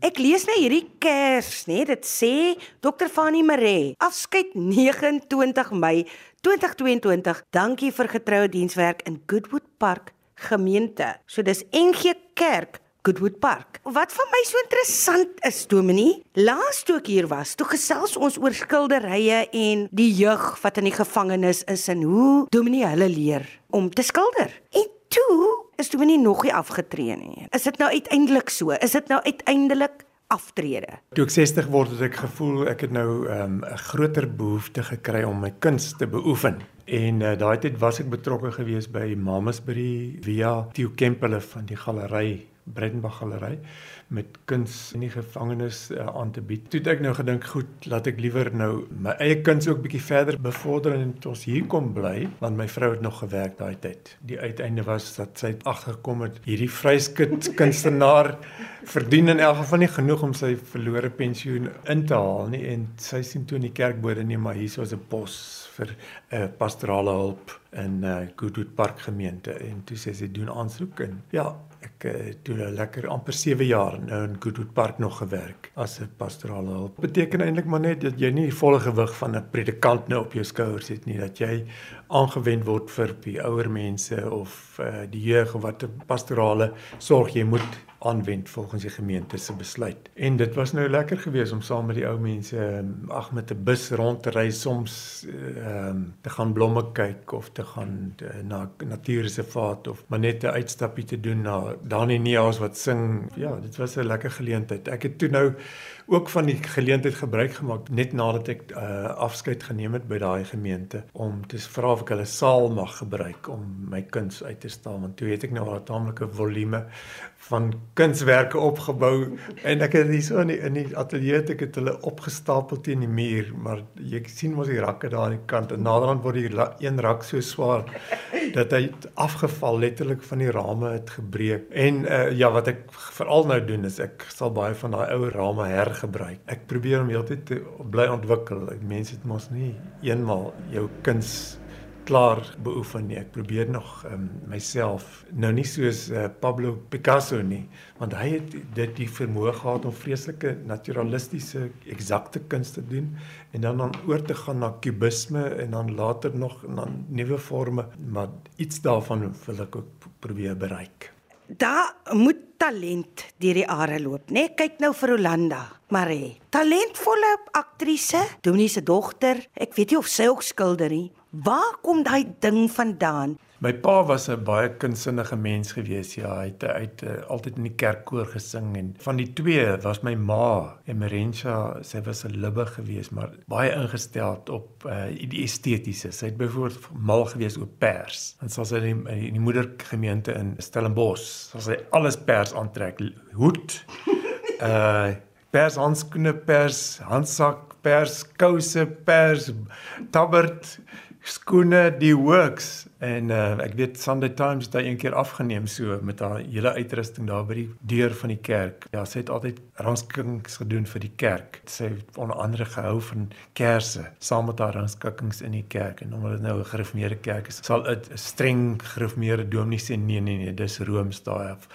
Ek lees net hierdie kers, nê? Dit sê Dr. Fanny Maree, afskeid 29 Mei 2022. Dankie vir getroue dienswerk in Goodwood Park gemeente. So dis NG Kerk Goodwood Park. Wat vir my so interessant is, Dominie, laas toe ek hier was, toe gesels ons oor skilderye en die jeug wat in die gevangenis is en hoe Dominie hulle leer om te skilder. En toe is Dominie nog nie afgetree nie. Is dit nou uiteindelik so? Is dit nou uiteindelik aftrede. Toe ek 60 word het ek gevoel ek het nou ehm, 'n um, groter behoefte gekry om my kuns te beoefen. En uh, daai tyd was ek betrokke gewees by Mamasbury via Theo Kempele van die galery Bredenbach galery met kuns in die gevangenis uh, aan te bied. Toe het ek nou gedink, goed, laat ek liewer nou my eie kuns ook bietjie verder bevorder en ons hier kom bly, want my vrou het nog gewerk daai tyd. Die uiteinde was dat sy agtergekom het hierdie vryskut kunstenaar verdien in elk geval nie genoeg om sy verlore pensioen in te haal nie en sy sien toe in die kerkbode nee maar hier is 'n pos vir 'n uh, pastorale hulp in uh, Goodwood Park gemeente en toe sê sy doen aansoek en ja Ek het toe nou lekker amper 7 jaar nou in Goodwood Park nog gewerk as 'n pastorale hulp. Beteken eintlik maar net dat jy nie die volle gewig van 'n predikant nou op jou skouers het nie, dat jy aangewend word vir die ouer mense of uh, die jeug wat 'n pastorale sorg jy moet aanwend volgens die gemeente se besluit. En dit was nou lekker geweest om saam met die ou mense ehm, ag met 'n bus rond te ry soms ehm um, te gaan blomme kyk of te gaan te, eh, na natuurreservaat of maar net 'n uitstappie te doen na Dani Neas wat sing. Ja, dit was 'n lekker geleentheid. Ek het toe nou ook van die geleentheid gebruik gemaak net nadat ek uh, afskeid geneem het by daai gemeente om te vra of ek hulle saal mag gebruik om my kuns uit te stal want toe het ek nou 'n taamlike volume van kunswerke opgebou en ek het hier so in die, in die ateljee ek het hulle opgestapel teen die muur maar jy sien mos die rakke daar aan die kant en naderhand word die een rak so swaar dat hy afgeval letterlik van die rame het gebreek. En uh, ja wat ek veral nou doen is ek sal baie van daai ou rame hergebruik ek probeer om heeltyd te bly ontwikkel mense het mos nie eenmal jou kuns klaar beoefen nie. Ek probeer nog um, myself nou nie soos uh, Pablo Picasso nie, want hy het dit die vermoë gehad om vreeslike naturalistiese eksakte kuns te doen en dan dan oor te gaan na kubisme en dan later nog na nuwe forme, maar iets daarvan wil ek ook probeer bereik. Daar moet talent deur die are loop, né? Nee, kyk nou vir Rolanda. Marie, talentvolle aktrise, Dominee se dogter. Ek weet nie of sy ook skilder nie. Waar kom daai ding vandaan? My pa was 'n baie kunsinnige mens gewees. Ja, hy het uit uh, altyd in die kerkkoor gesing en van die twee was my ma, Emerentia, sy was 'n libbe gewees, maar baie ingestel op uh, die estetiese. Sy het byvoorbeeld mal gewees oor pers. En soos sy in die, die moedergemeente in Stellenbosch, soos sy alles pers aantrek, hoed, uh pers handskoene, pers handsak, pers kouse, pers tabbert skoene die works en uh, ek weet Sunday Times het daai een keer afgeneem so met haar hele uitrusting daar by die deur van die kerk. Ja, sy het altyd rangskikkings gedoen vir die kerk. Sy het onder andere gehou van kersse saam met haar rangskikkings in die kerk en omdat dit nou 'n gereformeerde kerk is, sal 'n streng gereformeerde dominee sê nee nee nee, dis daai af.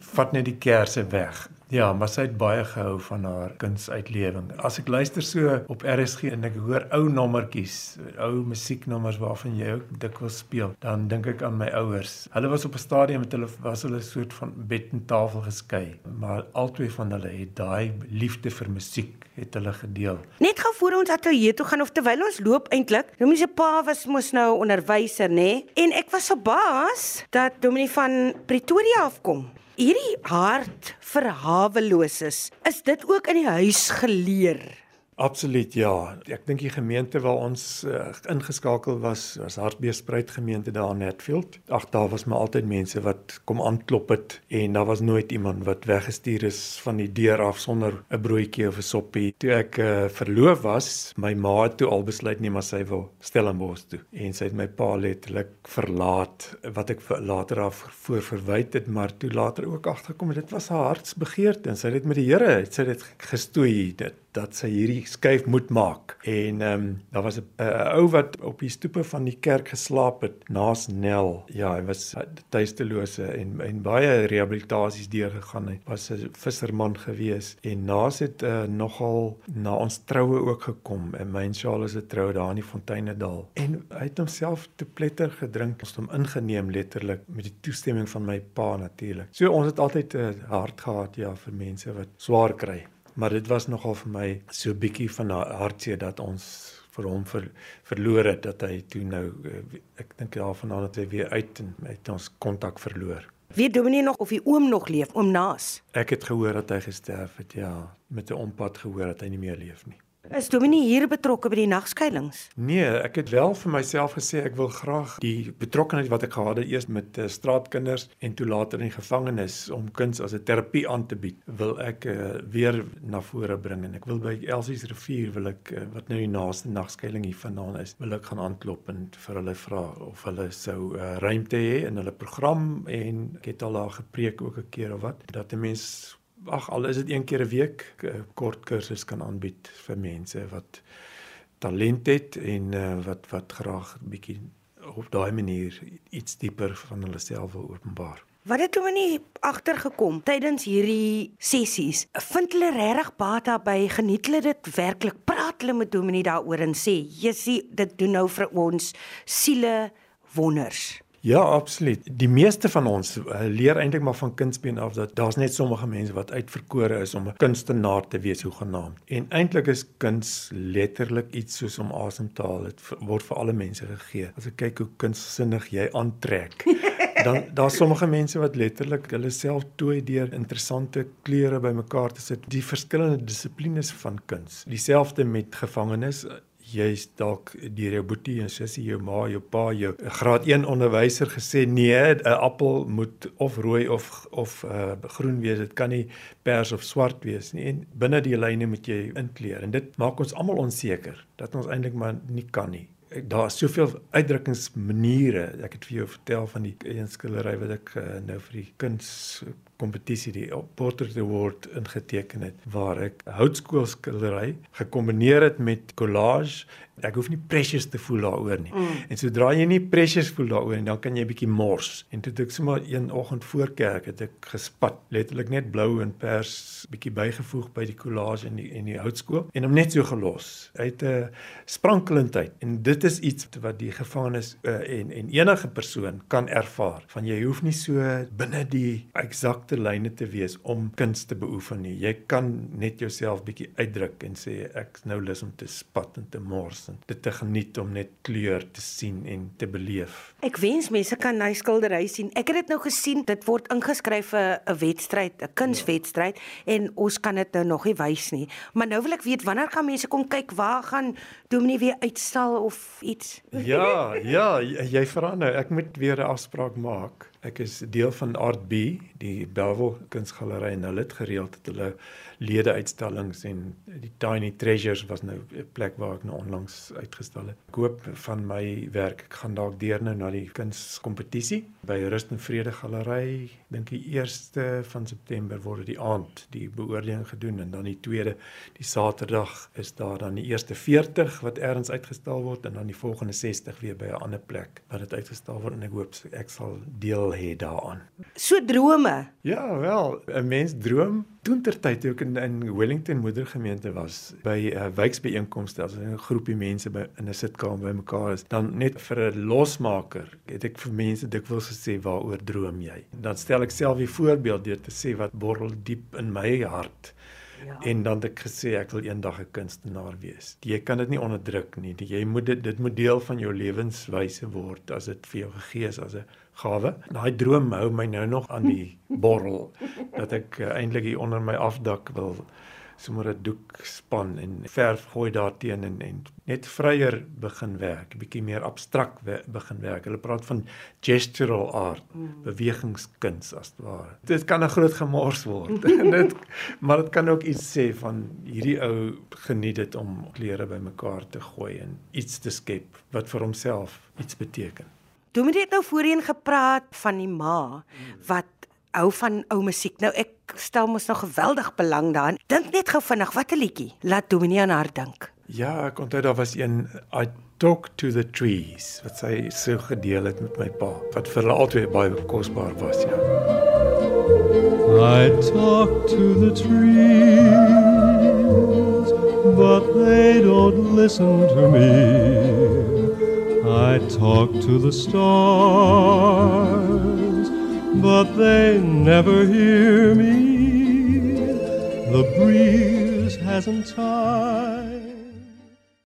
Vat net die kersse weg. Ja, maar sy het baie gehou van haar kunsuitlewing. As ek luister so op RSG en ek hoor ou nommertjies, ou musieknommers waarvan jy ook dikwels speel, dan dink ek aan my ouers. Hulle was op 'n stadium met hulle was hulle soort van bed en tafel geskei, maar albei van hulle het daai liefde vir musiek het hulle gedeel. Net gou voor ons ateljee toe gaan of terwyl ons loop eintlik, Dominee se pa was mos nou onderwyser, nê? Nee? En ek was verbaas dat Dominee van Pretoria afkom. Hierdie hart vir haweloses, is dit ook in die huis geleer? Absoluut ja. Ek dink die gemeente waar ons uh, ingeskakel was, was Hartbeesspruit gemeente daar in Hatfield. Ag daar was maar altyd mense wat kom aanklop het en daar was nooit iemand wat weggestuur is van die deur af sonder 'n broodjie of 'n soppie. Toe ek uh, verloof was, my ma het toe al besluit nie maar sy wil Stellenbosch toe en sy het my pa letterlik verlaat wat ek later af voor verwyd het, maar toe later ook agterkom dit was haar hartsbegeerte en sy het met die Here, sy het dit gestoei dit dat sy hierdie skuif moet maak. En ehm um, daar was 'n ou wat op die stoepe van die kerk geslaap het naas Nel. Ja, hy was tuistelose en en baie rehabilitasies deurgegaan. Hy was 'n visserman gewees en naas het uh, nogal na ons troue ook gekom. En my en Charles se trou daar in die Fonteinedal. En hy het homself te pletter gedrink. Ons het hom ingeneem letterlik met die toestemming van my pa natuurlik. So ons het altyd 'n uh, hart gehad ja vir mense wat swaar kry. Maar dit was nogal vir my so bietjie van 'n hartseer dat ons vir hom ver, verloor het dat hy toe nou eh, ek dink daarvandaan het hy weer uit en het ons kontak verloor. Weet Dominee nog of die oom nog leef, oom Naas? Ek het gehoor dat hy gesterf het, ja, met 'n ompad gehoor dat hy nie meer leef nie. Is Dominee hier betrokke by die nagskuilings? Nee, ek het wel vir myself gesê ek wil graag die betrokkeheid wat ek gehad het eers met uh, straatkinders en toe later in die gevangenis om kuns as 'n terapie aan te bied, wil ek uh, weer na vore bring en ek wil by Elsie's rivier wil ek uh, wat nou die naaste nagskuiling hier vandaan is, wil ek gaan aanklop en vir hulle vra of hulle sou uh, ruimte hê in hulle program en ek het al daar gepreek ook 'n keer of wat dat 'n mens ag al is dit een keer 'n week 'n kort kursus kan aanbied vir mense wat talent het en uh, wat wat graag 'n bietjie op daai manier iets dieper van hulle self wil openbaar. Wat het hulle nie agtergekom tydens hierdie sessies? Vind hulle regtig baat daarbey? Geniet hulle dit werklik? Praat hulle met Dominee daaroor en sê, "Jessie, dit doen nou vir ons siele wonders." Ja, absoluut. Die meeste van ons uh, leer eintlik maar van kindsbeen af dat daar's net sommige mense wat uitverkore is om 'n kunstenaar te wees hoegenaamd. En eintlik is kuns letterlik iets soos om asem te haal. Dit word vir alle mense gegee. As ek kyk hoe kunssinnig jy aantrek, dan daar's sommige mense wat letterlik hulle self tooi deur interessante kleure bymekaar te sit. Die verskillende dissiplines van kuns. Dieselfde met gevangenes jy's dalk deur jou boetie en sussie, jou ma, jou pa, jou graad 1 onderwyser gesê nee, 'n appel moet of rooi of of uh, groen wees. Dit kan nie pers of swart wees nie. En binne die lyne moet jy inkleer. En dit maak ons almal onseker dat ons eintlik maar nie kan nie. Daar is soveel uitdrukkingsmaniere. Ek het vir jou vertel van die een skildery wat ek uh, nou vir die kuns kompetisie die Portrait Award ingeteken het waar ek houtskoolskildery gekombineer het met collage ek hoef nie precious te voel daaroor nie. Mm. En sodra jy nie precious voel daaroor nie, dan kan jy bietjie mors. En toe ek sommer een oggend voor kerk het ek gespat, letterlik net blou en pers bietjie bygevoeg by die collage en die en die houtskool en hom net so gelos. Uit 'n sprankelendheid. En dit is iets wat die gevangenes uh, en en enige persoon kan ervaar. Van jy hoef nie so binne die eksakte eksakte lyne te wees om kuns te beoefen nie. Jy kan net jouself bietjie uitdruk en sê ek nou lus om te spat en te mors en dit te geniet om net kleur te sien en te beleef. Ek wens mense kan hy skildery sien. Ek het dit nou gesien, dit word ingeskryf vir 'n wedstryd, 'n kunswedstryd ja. en ons kan dit nou nog nie wys nie. Maar nou wil ek weet wanneer gaan mense kom kyk waar gaan Dominee weer uitstal of iets? Ja, ja, jy vra nou, ek moet weer 'n afspraak maak. Ek is deel van Art B, die Bellville Kunsgalery en hulle het gereeld het hulle lede uitstallings en die Tiny Treasures was nou 'n plek waar ek nou onlangs uitgestal het. Ek hoop van my werk ek gaan dalk deur nou na die kunskompetisie by Rust en Vrede Galery. Dink die 1ste van September word die aand die beoordeling gedoen en dan die tweede die Saterdag is daar dan die eerste 40 wat eers uitgestal word en dan die volgende 60 weer by 'n ander plek wat dit uitgestal word en ek hoop ek sal deel hê daaraan. So drome. Ja, wel, 'n mens droom toentertyd toe ek in, in Wellington moedergemeente was by 'n uh, wijksbijeenkomste as 'n groepie mense by in 'n sitkamer bymekaar is dan net vir 'n losmaker het ek vir mense dikwels gesê waaroor droom jy dan stel ek self 'n voorbeeld deur te sê wat borrel diep in my hart Ja. En dan het ek gesê ek wil eendag 'n een kunstenaar wees. Jy kan dit nie onderdruk nie. Jy moet dit dit moet deel van jou lewenswyse word as dit vir jou gegee is as 'n gawe. Daai droom hou my nou nog aan die borrel dat ek uh, eintlik hier onder my afdak wil sommer 'n doek span en verf gooi daarteen en en net vryer begin werk, bietjie meer abstrakt begin werk. Hulle praat van gestural art, mm. bewegingskuns as ware. Dit kan 'n groot gemors word. dit maar dit kan ook iets sê van hierdie ou geniet dit om klere bymekaar te gooi en iets te skep wat vir homself iets beteken. Dominee het nou voorheen gepraat van die ma wat hou van ou musiek. Nou ek stel mos nog geweldig belang daarin. Dink net gou vinnig, wat 'n liedjie laat Dominee aan haar dink. Ja, ek onthou daar was een I talk to the trees wat sy so gedeel het met my pa wat vir hulle albei baie kosbaar was, ja. I talk to the trees, but they don't listen to me. I talk to the stars, but they never hear me. The breeze hasn't time.